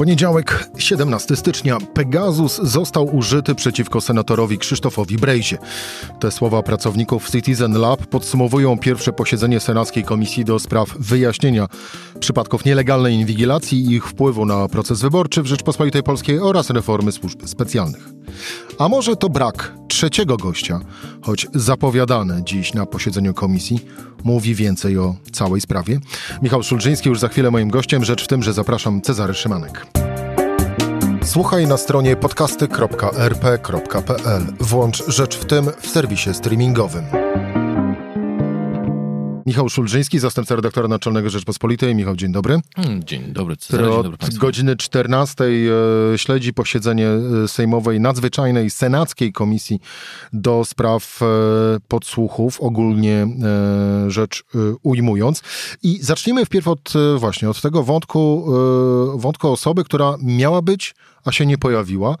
Poniedziałek, 17 stycznia. Pegasus został użyty przeciwko senatorowi Krzysztofowi Brejzie. Te słowa pracowników Citizen Lab podsumowują pierwsze posiedzenie Senackiej Komisji do Spraw Wyjaśnienia przypadków nielegalnej inwigilacji i ich wpływu na proces wyborczy w Rzeczpospolitej Polskiej oraz reformy służb specjalnych. A może to brak trzeciego gościa, choć zapowiadane dziś na posiedzeniu komisji, mówi więcej o całej sprawie. Michał Szulżyński już za chwilę moim gościem, rzecz w tym, że zapraszam Cezary Szymanek. Słuchaj na stronie podcasty.rp.pl. Włącz Rzecz w tym w serwisie streamingowym. Michał Szulżyński, zastępca redaktora naczelnego Rzeczpospolitej. Michał, dzień dobry. Hmm, dzień dobry, Cezary, dzień dobry Od godziny 14 e, śledzi posiedzenie e, Sejmowej Nadzwyczajnej Senackiej Komisji do spraw e, podsłuchów, ogólnie rzecz ujmując. I zacznijmy wpierw od właśnie od tego wątku, wątku osoby, która miała być a się nie pojawiła.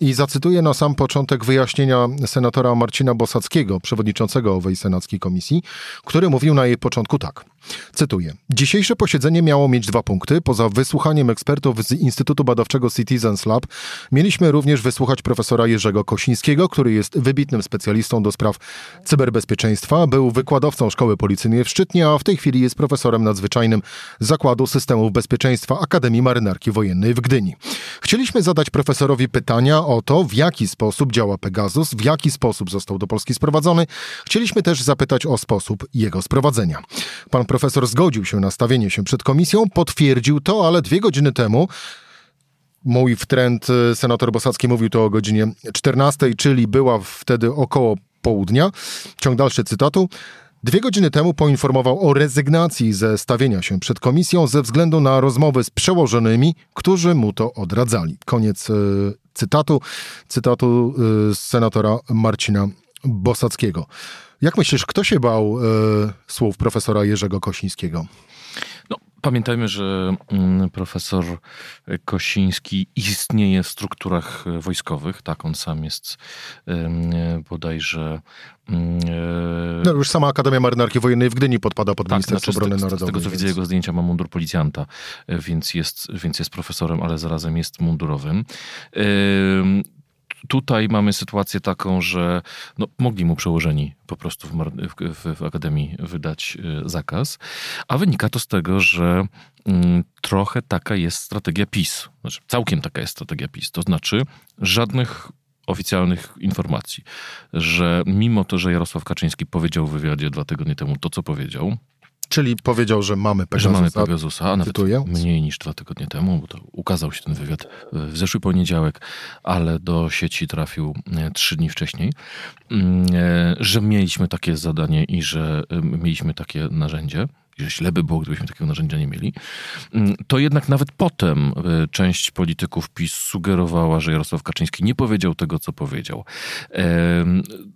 I zacytuję na sam początek wyjaśnienia senatora Marcina Bosackiego, przewodniczącego owej senackiej komisji, który mówił na jej początku tak. Cytuję. Dzisiejsze posiedzenie miało mieć dwa punkty. Poza wysłuchaniem ekspertów z Instytutu Badawczego Citizens Lab mieliśmy również wysłuchać profesora Jerzego Kosińskiego, który jest wybitnym specjalistą do spraw cyberbezpieczeństwa. Był wykładowcą Szkoły Policyjnej w Szczytnie, a w tej chwili jest profesorem nadzwyczajnym Zakładu Systemów Bezpieczeństwa Akademii Marynarki Wojennej w Gdyni. Chcieliśmy zadać profesorowi pytania o to, w jaki sposób działa Pegasus, w jaki sposób został do Polski sprowadzony. Chcieliśmy też zapytać o sposób jego sprowadzenia. Pan profesor zgodził się na stawienie się przed komisją, potwierdził to, ale dwie godziny temu mój wtręt y, senator Bosacki mówił to o godzinie 14, czyli była wtedy około południa. Ciąg dalszy cytatu. Dwie godziny temu poinformował o rezygnacji ze stawienia się przed komisją ze względu na rozmowy z przełożonymi, którzy mu to odradzali. Koniec y, cytatu, cytatu y, senatora Marcina Bosackiego. Jak myślisz, kto się bał y, słów profesora Jerzego Kosińskiego? No, pamiętajmy, że mm, profesor Kosiński istnieje w strukturach wojskowych. Tak, on sam jest bodajże. Mm, no już sama Akademia Marynarki Wojennej w Gdyni podpada pod tak, Ministerstwo znaczy, Obrony Narodowej. Z tego co widzę, jego zdjęcia ma mundur policjanta, więc jest, więc jest profesorem, ale zarazem jest mundurowym tutaj mamy sytuację taką, że no, mogli mu przełożeni po prostu w, w, w Akademii wydać y, zakaz, a wynika to z tego, że mm, trochę taka jest strategia PiS. Znaczy, całkiem taka jest strategia PiS. To znaczy żadnych oficjalnych informacji, że mimo to, że Jarosław Kaczyński powiedział w wywiadzie dwa tygodnie temu to, co powiedział, Czyli powiedział, że mamy Pegasusa. Że mamy Pegasusa, a nawet mniej niż dwa tygodnie temu, bo to ukazał się ten wywiad w zeszły poniedziałek, ale do sieci trafił e, trzy dni wcześniej, mm, e, że mieliśmy takie zadanie i że e, mieliśmy takie narzędzie źle by było, gdybyśmy takiego narzędzia nie mieli, mm, to jednak nawet potem e, część polityków PiS sugerowała, że Jarosław Kaczyński nie powiedział tego, co powiedział.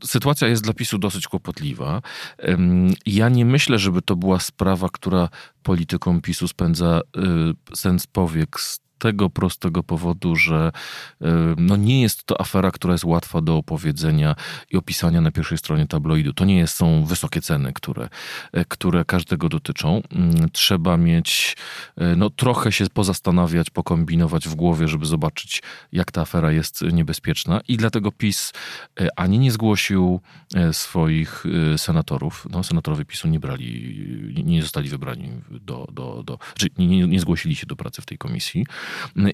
Sytuacja jest dla PiSu dosyć kłopotliwa. Ja nie myślę, żeby to była sprawa, która politykom PiSu spędza e, sens powiek z tego prostego powodu, że no nie jest to afera, która jest łatwa do opowiedzenia i opisania na pierwszej stronie tabloidu. To nie jest, są wysokie ceny, które, e, które każdego dotyczą. Mm, trzeba mieć, e, no trochę się pozastanawiać, pokombinować w głowie, żeby zobaczyć, jak ta afera jest niebezpieczna i dlatego PiS e, ani nie zgłosił swoich senatorów. No, senatorowie PiSu nie brali, nie zostali wybrani do, do, do znaczy nie, nie zgłosili się do pracy w tej komisji.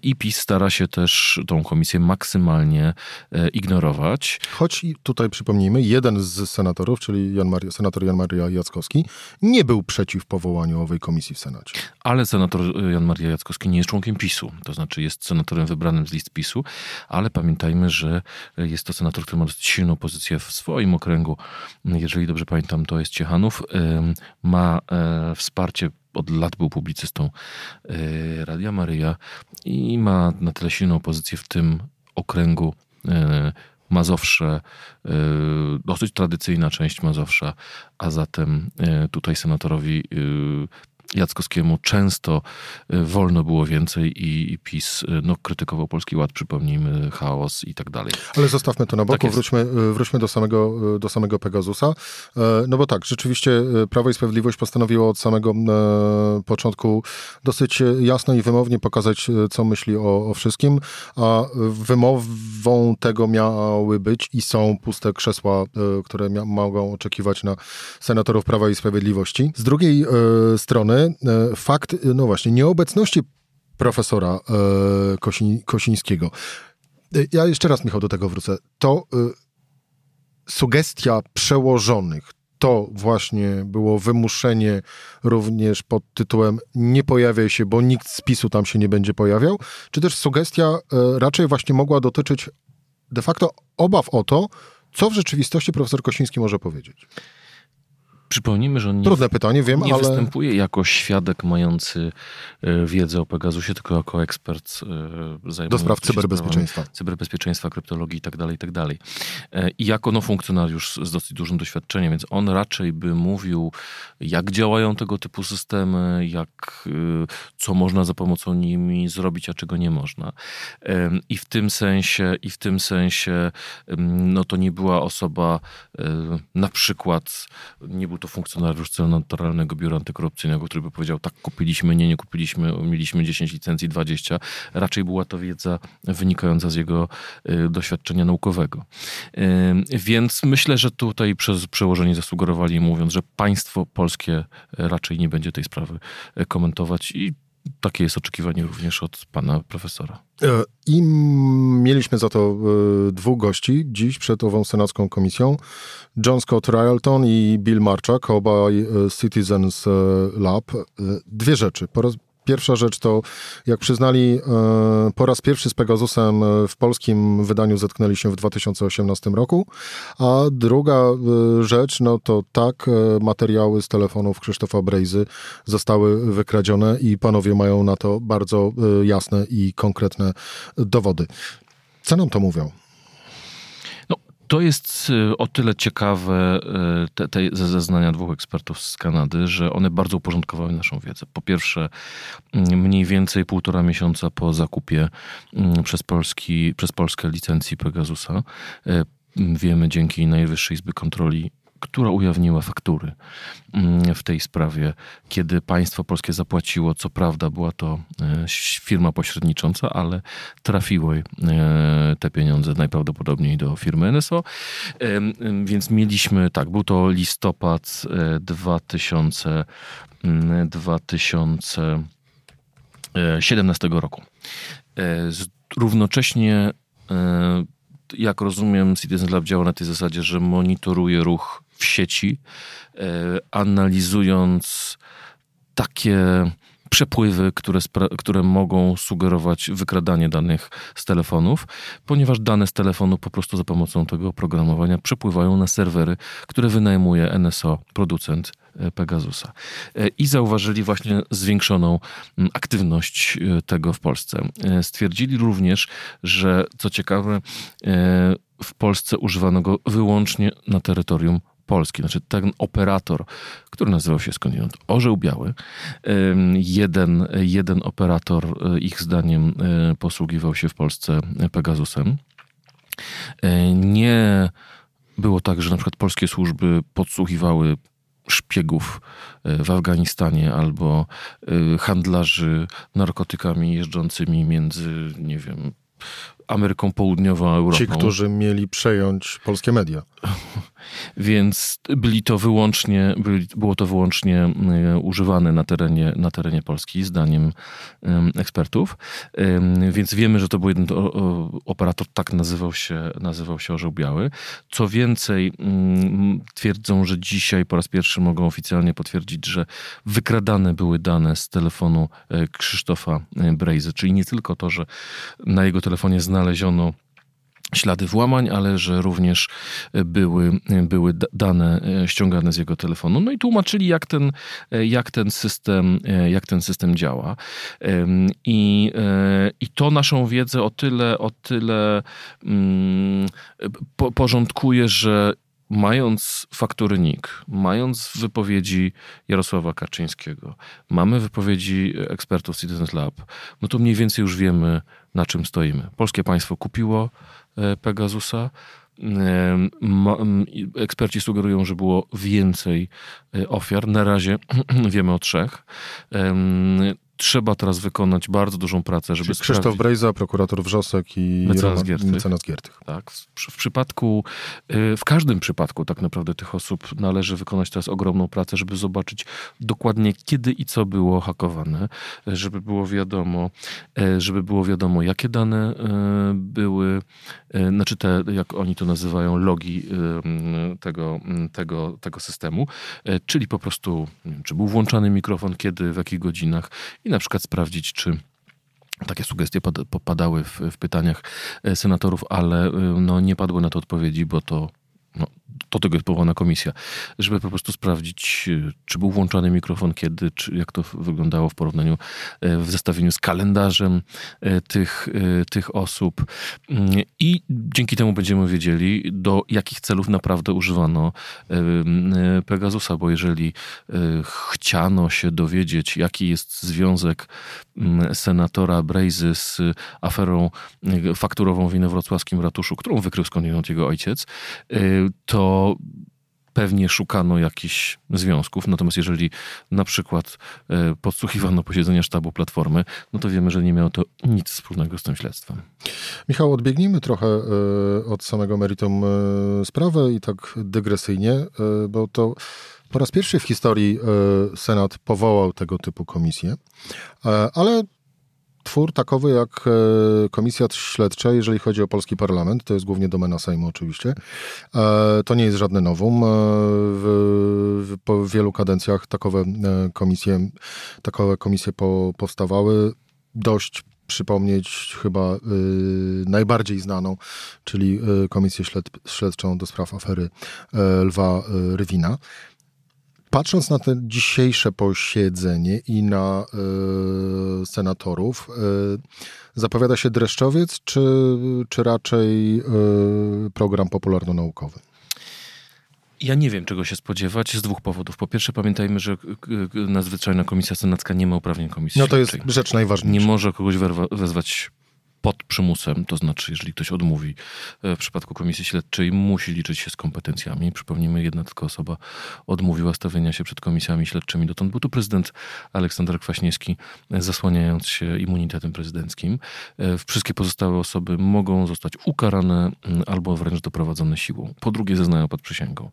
I PiS stara się też tą komisję maksymalnie e, ignorować. Choć tutaj przypomnijmy, jeden z senatorów, czyli Jan Maria, senator Jan Maria Jackowski, nie był przeciw powołaniu owej komisji w Senacie. Ale senator Jan Maria Jackowski nie jest członkiem PiSu, to znaczy jest senatorem wybranym z list PiSu, ale pamiętajmy, że jest to senator, który ma dosyć silną pozycję w swoim okręgu. Jeżeli dobrze pamiętam, to jest Ciechanów. Ma e, wsparcie od lat był publicystą e, Radia Maryja i ma na tyle silną pozycję w tym okręgu e, Mazowsze, e, dosyć tradycyjna część Mazowsza, a zatem tutaj senatorowi Jackowskiemu często wolno było więcej i, i PiS no, krytykował Polski Ład, przypomnijmy, chaos i tak dalej. Ale zostawmy to na boku, tak wróćmy, wróćmy do samego, do samego Pegasusa. No bo tak, rzeczywiście Prawo i Sprawiedliwość postanowiło od samego początku dosyć jasno i wymownie pokazać, co myśli o, o wszystkim, a wymową tego miały być i są puste krzesła, które mogą oczekiwać na senatorów Prawa i Sprawiedliwości. Z drugiej e, strony e, fakt, no właśnie, nieobecności profesora e, Kosi, Kosińskiego. Ja jeszcze raz, Michał, do tego wrócę. To sugestia przełożonych, to właśnie było wymuszenie również pod tytułem nie pojawiaj się, bo nikt z PiSu tam się nie będzie pojawiał, czy też sugestia raczej właśnie mogła dotyczyć de facto obaw o to, co w rzeczywistości profesor Kosiński może powiedzieć? Przypomnijmy, że on nie, Trudne pytanie, wiem, nie ale... występuje jako świadek mający e, wiedzę o Pegasusie, tylko jako ekspert e, zajmujący Do spraw cyberbezpieczeństwa. Cyberbezpieczeństwa, kryptologii itd., tak itd. Tak e, I jako no, funkcjonariusz z dosyć dużym doświadczeniem, więc on raczej by mówił, jak działają tego typu systemy, jak, co można za pomocą nimi zrobić, a czego nie można. I w tym sensie, i w tym sensie, no to nie była osoba na przykład, nie był to funkcjonariusz Centralnego Biura Antykorupcyjnego, który by powiedział, tak kupiliśmy, nie, nie kupiliśmy, mieliśmy 10 licencji, 20. Raczej była to wiedza wynikająca z jego y, doświadczenia naukowego. Y, więc myślę, że tutaj przez przełożenie zasugerowali, mówiąc, że państwo polskie raczej nie będzie tej sprawy y, komentować i takie jest oczekiwanie również od pana profesora. E, I mieliśmy za to e, dwóch gości dziś przed ową senacką komisją. John Scott Ryalton i Bill Marczak, obaj e, Citizens Lab. Dwie rzeczy. Pierwsza rzecz to, jak przyznali, e, po raz pierwszy z Pegasusem e, w polskim wydaniu zetknęli się w 2018 roku, a druga e, rzecz, no to tak, materiały z telefonów Krzysztofa Brejzy zostały wykradzione i panowie mają na to bardzo jasne i konkretne dowody. Co nam to mówią? To jest y, o tyle ciekawe, y, te, te zeznania dwóch ekspertów z Kanady, że one bardzo uporządkowały naszą wiedzę. Po pierwsze, mm, mniej więcej półtora miesiąca po zakupie mm, przez, Polski, przez Polskę licencji Pegasusa, y, wiemy dzięki Najwyższej Izby Kontroli która ujawniła faktury mm, w tej sprawie, kiedy państwo polskie zapłaciło. Co prawda była to e, firma pośrednicząca, ale trafiły e, te pieniądze najprawdopodobniej do firmy NSO. Więc mieliśmy, tak, był to listopad 2000, e, 2017 roku. Równocześnie jak rozumiem, Citizen Lab działa na tej zasadzie, że monitoruje ruch w sieci, e, analizując takie przepływy, które, które mogą sugerować wykradanie danych z telefonów, ponieważ dane z telefonu po prostu za pomocą tego oprogramowania przepływają na serwery, które wynajmuje NSO, producent e, Pegasusa. E, I zauważyli właśnie zwiększoną aktywność tego w Polsce. Stwierdzili również, że co ciekawe, w Polsce używano go wyłącznie na terytorium Polski. Znaczy ten operator, który nazywał się skądinąd Orzeł Biały, jeden, jeden operator e, ich zdaniem e, posługiwał się w Polsce Pegasusem. E, nie było tak, że na przykład polskie służby podsłuchiwały szpiegów w Afganistanie albo handlarzy narkotykami jeżdżącymi między, nie wiem, Ameryką Południową, Europą. Ci, którzy mieli przejąć polskie media. Więc byli to wyłącznie, byli, było to wyłącznie e, używane na terenie, na terenie Polski, zdaniem ekspertów. Więc wiemy, że to był jeden operator, tak nazywał się, nazywał się Orzeł Biały. Co więcej, mm, twierdzą, że dzisiaj po raz pierwszy mogą oficjalnie potwierdzić, że wykradane były dane z telefonu e, Krzysztofa e, Brejzy, czyli nie tylko to, że na jego telefonie znaleziono ślady włamań, ale że również były, były dane e, ściągane z jego telefonu. No i tłumaczyli, jak ten, e, jak ten, system, e, jak ten system działa. I, I to naszą wiedzę o tyle, o tyle mm, porządkuje, że mając faktury NIK, mając wypowiedzi Jarosława Kaczyńskiego, mamy wypowiedzi ekspertów Citizens Lab, no to mniej więcej już wiemy, na czym stoimy. Polskie państwo kupiło e, Pegasusa. Eksperci sugerują, że było więcej e, ofiar. Na razie wiemy o trzech trzeba teraz wykonać bardzo dużą pracę, żeby Czyli Krzysztof sprawdzić... Brejza, prokurator Wrzosek i mecenas Giertych. Mecenas Giertych. Tak. W, przypadku, y, w każdym przypadku tak naprawdę tych osób należy wykonać teraz ogromną pracę, żeby zobaczyć dokładnie kiedy i co było hakowane, żeby było wiadomo, y, żeby było wiadomo, jakie dane y, były, znaczy te, jak oni to nazywają, logi tego, tego, tego systemu, czyli po prostu, wiem, czy był włączany mikrofon, kiedy, w jakich godzinach, i na przykład sprawdzić, czy takie sugestie padały w, w pytaniach e, senatorów, ale e, no, nie padły na to odpowiedzi, bo to do tego jest powołana komisja, żeby po prostu sprawdzić, e, czy był włączony mikrofon, kiedy, czy jak to wyglądało w porównaniu, e, w zestawieniu z kalendarzem e, tych, tych osób. Mm, I dzięki temu będziemy wiedzieli, do jakich celów naprawdę używano Pegasusa, bo jeżeli chciano się dowiedzieć, jaki jest związek senatora Brejzy z aferą fakturową w inowrocławskim ratuszu, którą wykrył skądinąd jego ojciec, to pewnie szukano jakichś związków. Natomiast jeżeli na przykład e, podsłuchiwano posiedzenia sztabu Platformy, no to wiemy, że nie miało to nic wspólnego z tym śledztwem. Michał, odbiegnijmy trochę od samego meritum sprawy i tak dygresyjnie, bo to po raz pierwszy w historii Senat powołał tego typu komisję, ale twór takowy jak e, Komisja Śledcza, jeżeli chodzi o polski parlament, to jest głównie domena Sejmu oczywiście. E, to nie jest żadne nowum. E, w, w, wielu kadencjach takowe komisje, takowe komisje po, powstawały. Dość przypomnieć chyba y, najbardziej znaną, czyli Komisję Śled, Śledczą do spraw afery y, Lwa y, Rywina. Patrząc na to dzisiejsze posiedzenie i na y, senatorów, y, zapowiada się dreszczowiec, czy, czy raczej y, program popularno-naukowy? Ja nie wiem, czego się spodziewać z dwóch powodów. Po pierwsze, pamiętajmy, że nadzwyczajna komisja senacka nie ma uprawnień komisji. No to jest rzecz najważniejsza. Nie może kogoś wezwać pod przymusem, to znaczy, jeżeli ktoś odmówi e, w przypadku komisji śledczej, musi liczyć się z kompetencjami. Przypomnijmy, jedna tylko osoba odmówiła stawienia się przed komisjami śledczymi. Dotąd był to prezydent Aleksander Kwaśniewski, e, zasłaniając się immunitetem prezydenckim. E, wszystkie pozostałe osoby mogą zostać ukarane albo wręcz doprowadzone siłą. Po drugie, zeznają pod przysięgą.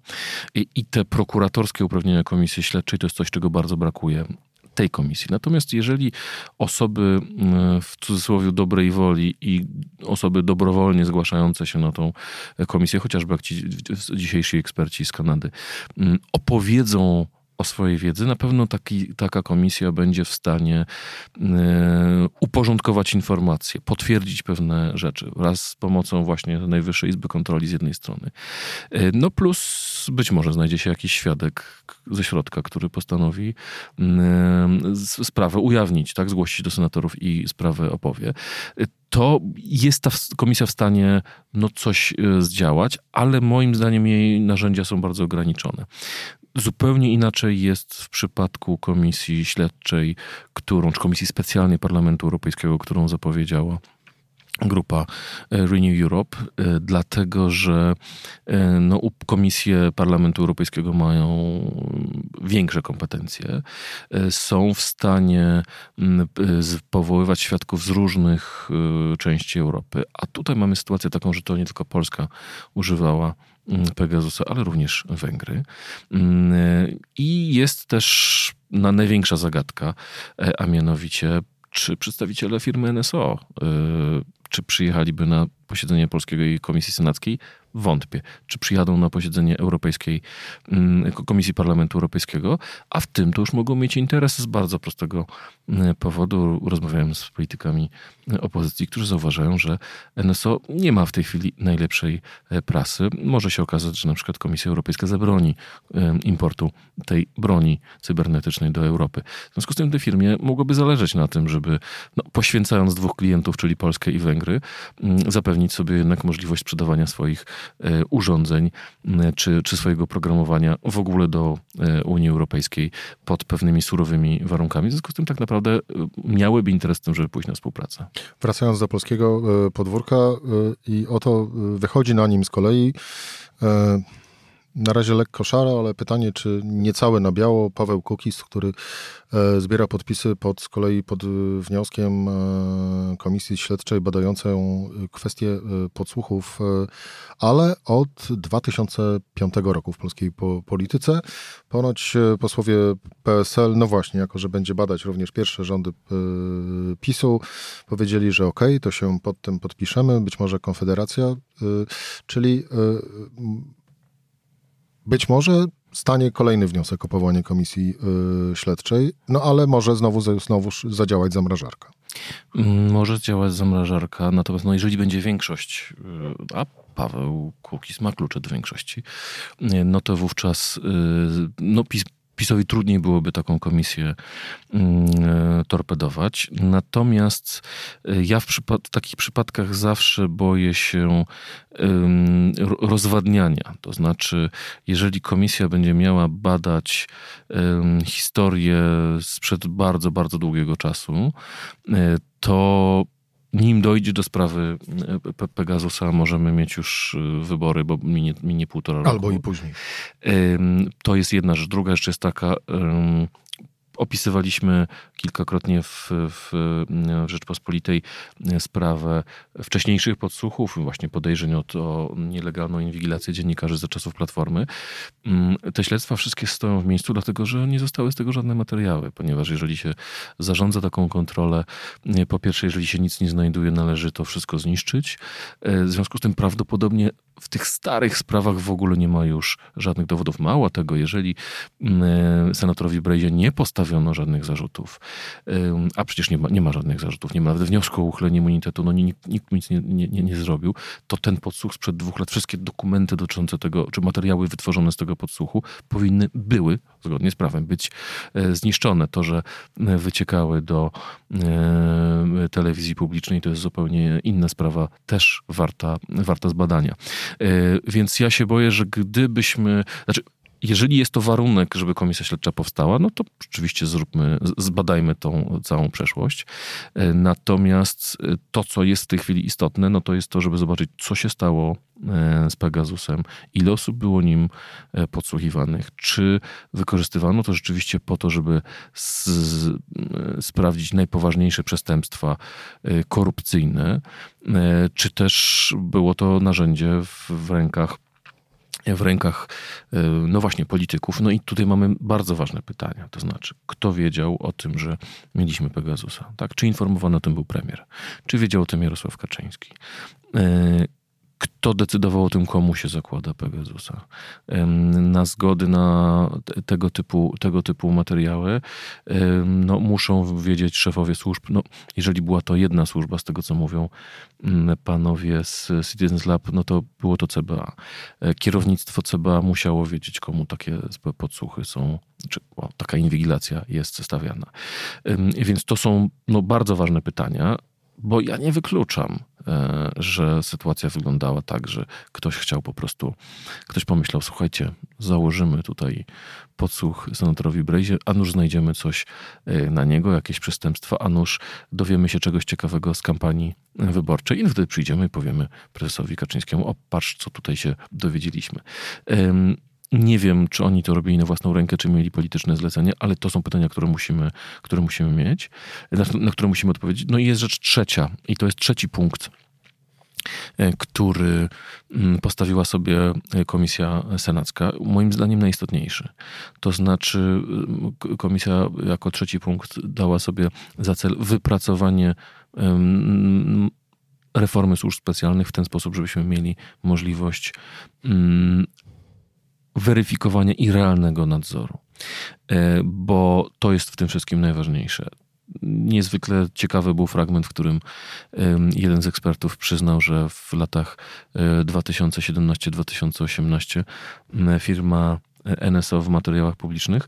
I, i te prokuratorskie uprawnienia komisji śledczej to jest coś, czego bardzo brakuje tej komisji. Natomiast jeżeli osoby mm, w cudzysłowie dobrej woli i osoby dobrowolnie zgłaszające się na tą komisję, chociażby jak ci dzisiejsi eksperci z Kanady, mm, opowiedzą o swojej wiedzy, na pewno taki, taka komisja będzie w stanie y, uporządkować informacje, potwierdzić pewne rzeczy wraz z pomocą właśnie Najwyższej Izby Kontroli z jednej strony. Y, no plus być może znajdzie się jakiś świadek ze środka, który postanowi y, sprawę ujawnić, tak, zgłosić do senatorów i sprawę opowie to jest ta komisja w stanie no, coś zdziałać, ale moim zdaniem jej narzędzia są bardzo ograniczone. Zupełnie inaczej jest w przypadku komisji śledczej, którą, czy komisji specjalnej Parlamentu Europejskiego, którą zapowiedziała grupa e, Renew Europe, e, dlatego że e, no, komisje Parlamentu Europejskiego mają większe kompetencje, są w stanie powoływać świadków z różnych części Europy. A tutaj mamy sytuację taką, że to nie tylko Polska używała Pegasusa, ale również Węgry. Mm, I jest też na największa zagadka, e, a mianowicie, czy przedstawiciele firmy NSO, e, czy przyjechaliby na posiedzenie Polskiej Komisji Senackiej? Wątpię. Czy przyjadą na posiedzenie Europejskiej mm, Komisji Parlamentu Europejskiego? A w tym to już mogą mieć interes z bardzo prostego mm, powodu. Rozmawiałem z politykami opozycji, którzy zauważają, że NSO nie ma w tej chwili najlepszej e, prasy. Może się okazać, że na przykład Komisja Europejska zabroni importu tej broni cybernetycznej do Europy. W związku z tym tej firmie mogłoby zależeć na tym, żeby no, poświęcając dwóch klientów, czyli Polskę i Węgry, mm, zapewnić sobie jednak możliwość sprzedawania swoich urządzeń czy, czy swojego programowania w ogóle do Unii Europejskiej pod pewnymi surowymi warunkami. W związku z tym tak naprawdę miałyby interes w tym, żeby pójść na współpracę. Wracając do polskiego podwórka i oto wychodzi na nim z kolei na razie lekko szaro, ale pytanie, czy niecałe na biało Paweł Kukis, który e, zbiera podpisy pod, z kolei pod wnioskiem e, Komisji Śledczej badającą kwestię e, podsłuchów, ale od 2005 roku w polskiej polityce. Ponoć posłowie PSL, no właśnie, jako że będzie badać również pierwsze rządy PiSu, powiedzieli, że okej, okay, to się pod tym podpiszemy, być może Konfederacja, czyli być może stanie kolejny wniosek o powołanie komisji yy, śledczej, no ale może znowu, znowu zadziałać zamrażarka. Mm, może działać zamrażarka, natomiast no, jeżeli będzie większość, yy, a Paweł Kukis ma klucze do większości, yy, no to wówczas yy, no, PiS PiSowi trudniej byłoby taką komisję mm, e, torpedować. Natomiast e, ja w przypad takich przypadkach zawsze boję się rozwadniania. To znaczy, jeżeli komisja będzie miała badać historię sprzed bardzo, bardzo długiego czasu, e, to nim dojdzie do sprawy e, Pegasusa, możemy mieć już e, wybory, bo minie, minie półtora roku. Albo i później. To jest jedna rzecz. Druga rzecz jest taka, Opisywaliśmy kilkakrotnie w, w, w Rzeczpospolitej sprawę wcześniejszych podsłuchów, właśnie podejrzeń o, nielegalną inwigilację dziennikarzy za czasów Platformy. Mm, te śledztwa wszystkie stoją w miejscu, dlatego że nie zostały z tego żadne materiały, ponieważ jeżeli się zarządza taką kontrolę, po pierwsze, jeżeli się nic nie znajduje, należy to wszystko zniszczyć. E, w związku z tym prawdopodobnie w tych starych sprawach w ogóle nie ma już żadnych dowodów. Mało tego, jeżeli mm, senatorowi Brejzie nie postawiono żadnych zarzutów, a przecież nie ma, nie ma żadnych zarzutów, nie ma nawet wniosku o uchylenie immunitetu, no nikt, nikt nic nie, nie, nie, nie zrobił, to ten podsłuch sprzed dwóch lat, wszystkie dokumenty dotyczące tego, czy materiały wytworzone z tego podsłuchu powinny, były, zgodnie z prawem, być e, zniszczone. To, że e, wyciekały do e, telewizji publicznej, to jest zupełnie inna sprawa, też warta, warta zbadania. Więc ja się boję, że gdybyśmy, znaczy jeżeli jest to warunek, żeby komisja śledcza powstała, no to rzeczywiście zróbmy, zbadajmy tą całą przeszłość. E, natomiast e, to, co jest w tej chwili istotne, no to jest to, żeby zobaczyć, co się stało z Pegasusem, ile osób było nim podsłuchiwanych, czy wykorzystywano to rzeczywiście po to, żeby sprawdzić najpoważniejsze przestępstwa korupcyjne, czy też było to narzędzie w, w rękach w rękach, no właśnie, polityków. No i tutaj mamy bardzo ważne pytania. To znaczy, kto wiedział o tym, że mieliśmy Pegasusa? Tak? Czy informowany o tym był premier? Czy wiedział o tym Jarosław Kaczyński? Kto decydował o tym, komu się zakłada Pegasusa. Na zgody na tego typu, tego typu materiały no, muszą wiedzieć szefowie służb. No, jeżeli była to jedna służba, z tego co mówią mm, panowie z Citizens Lab, no to było to CBA. E, kierownictwo CBA musiało wiedzieć, komu takie podsłuchy są, czy o, taka inwigilacja jest stawiana. Więc to są no, bardzo ważne pytania bo ja nie wykluczam, że sytuacja wyglądała tak, że ktoś chciał po prostu, ktoś pomyślał, słuchajcie, założymy tutaj podsłuch senatorowi Brejzie, a nuż znajdziemy coś e, na niego, jakieś przestępstwa, a nuż dowiemy się czegoś ciekawego z kampanii wyborczej i wtedy przyjdziemy i powiemy prezesowi Kaczyńskiemu, o patrz, co tutaj się dowiedzieliśmy. Nie wiem, czy oni to robili na własną rękę, czy mieli polityczne zlecenie, ale to są pytania, które musimy, które musimy mieć, na, na które musimy odpowiedzieć. No i jest rzecz trzecia, i to jest trzeci punkt e, który mm, postawiła sobie Komisja Senacka, moim zdaniem najistotniejszy. To znaczy, Komisja jako trzeci punkt dała sobie za cel wypracowanie reformy służb specjalnych w ten sposób, żebyśmy mieli możliwość mm, weryfikowania i realnego nadzoru, e, bo to jest w tym wszystkim najważniejsze. Niezwykle ciekawy był fragment, w którym jeden z ekspertów przyznał, że w latach 2017-2018 e, firma NSO w materiałach publicznych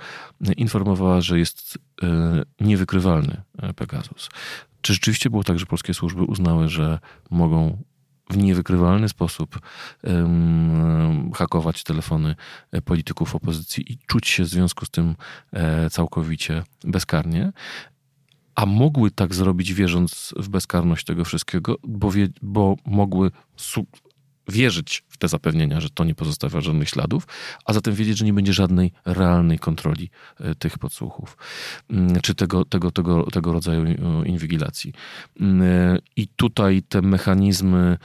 informowała, że jest e, niewykrywalny Pegasus. Czy rzeczywiście było tak, że polskie służby uznały, że mogą w niewykrywalny sposób um, hakować telefony e, polityków opozycji i czuć się w związku z tym e, całkowicie bezkarnie. A mogły tak zrobić, wierząc w bezkarność tego wszystkiego, bo, wie, bo mogły wierzyć w te zapewnienia, że to nie pozostawia żadnych śladów, a zatem wiedzieć, że nie będzie żadnej realnej kontroli e, tych podsłuchów, mm, czy tego, tego, tego, tego rodzaju e, inwigilacji. Mm, e, I tutaj te mechanizmy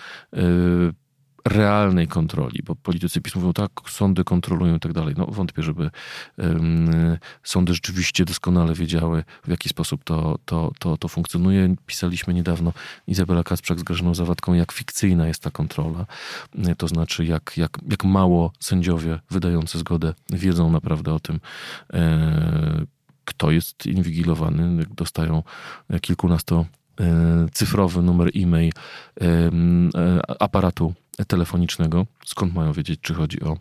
realnej kontroli, bo politycy PiS mówią tak, sądy kontrolują i tak dalej. No wątpię, żeby um, sądy rzeczywiście doskonale wiedziały, w jaki sposób to, to, to, to funkcjonuje. Pisaliśmy niedawno Izabela Kacprzak z Grażyną Zawadką, jak fikcyjna jest ta kontrola. To znaczy, jak, jak, jak mało sędziowie wydający zgodę wiedzą naprawdę o tym, e, kto jest inwigilowany. Dostają kilkunasto e, cyfrowy numer e-mail e, aparatu telefonicznego. Skąd mają wiedzieć, czy chodzi o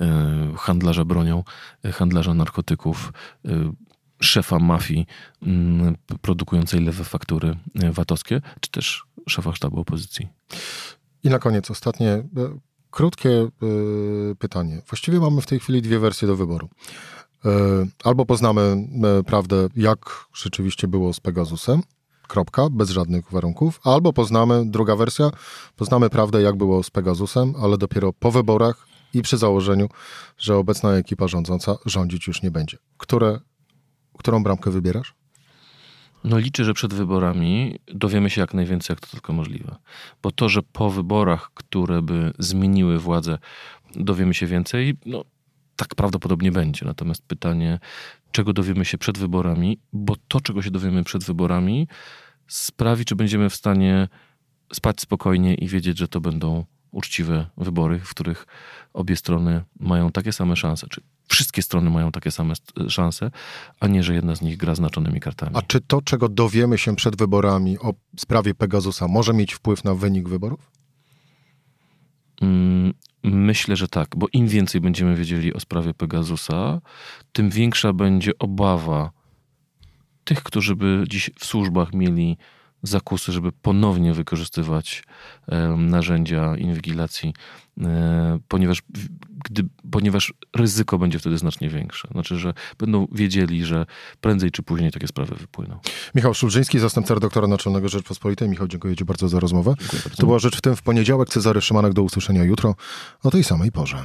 e, handlarza bronią, e, handlarza narkotyków, e, szefa mafii mm, produkującej lewe faktury VAT-owskie, czy też szefa sztabu opozycji. I na koniec ostatnie, krótkie pytanie. Właściwie mamy w tej chwili dwie wersje do wyboru. Albo poznamy prawdę, jak rzeczywiście było z Pegasusem, kropka, bez żadnych warunków, albo poznamy, druga wersja, poznamy prawdę, jak było z Pegasusem, ale dopiero po wyborach i przy założeniu, że obecna ekipa rządząca rządzić już nie będzie. Które, którą bramkę wybierasz? No liczę, że przed wyborami dowiemy się jak najwięcej, jak to tylko możliwe. Bo to, że po wyborach, które by zmieniły władzę, dowiemy się więcej, no tak prawdopodobnie będzie. Natomiast pytanie, czego dowiemy się przed wyborami, bo to, czego się dowiemy przed wyborami, sprawi, czy będziemy w stanie spać spokojnie i wiedzieć, że to będą uczciwe wybory, w których obie strony mają takie same szanse, czy wszystkie strony mają takie same szanse, a nie, że jedna z nich gra znaczonymi kartami. A czy to, czego dowiemy się przed wyborami o sprawie Pegasusa, może mieć wpływ na wynik wyborów? Mm, Myślę, że tak, bo im więcej będziemy wiedzieli o sprawie Pegasusa, tym większa będzie obawa tych, którzy by dziś w służbach mieli zakusy, żeby ponownie wykorzystywać narzędzia inwigilacji, e, ponieważ, gdy, ponieważ ryzyko będzie wtedy znacznie większe. Znaczy, że będą wiedzieli, że prędzej czy później takie sprawy wypłyną. Michał Szulżyński, zastępca redaktora naczelnego Rzeczpospolitej. Michał, dziękuję Ci bardzo za rozmowę. To była Rzecz w tym w poniedziałek. Cezary Szymanek, do usłyszenia jutro o tej samej porze.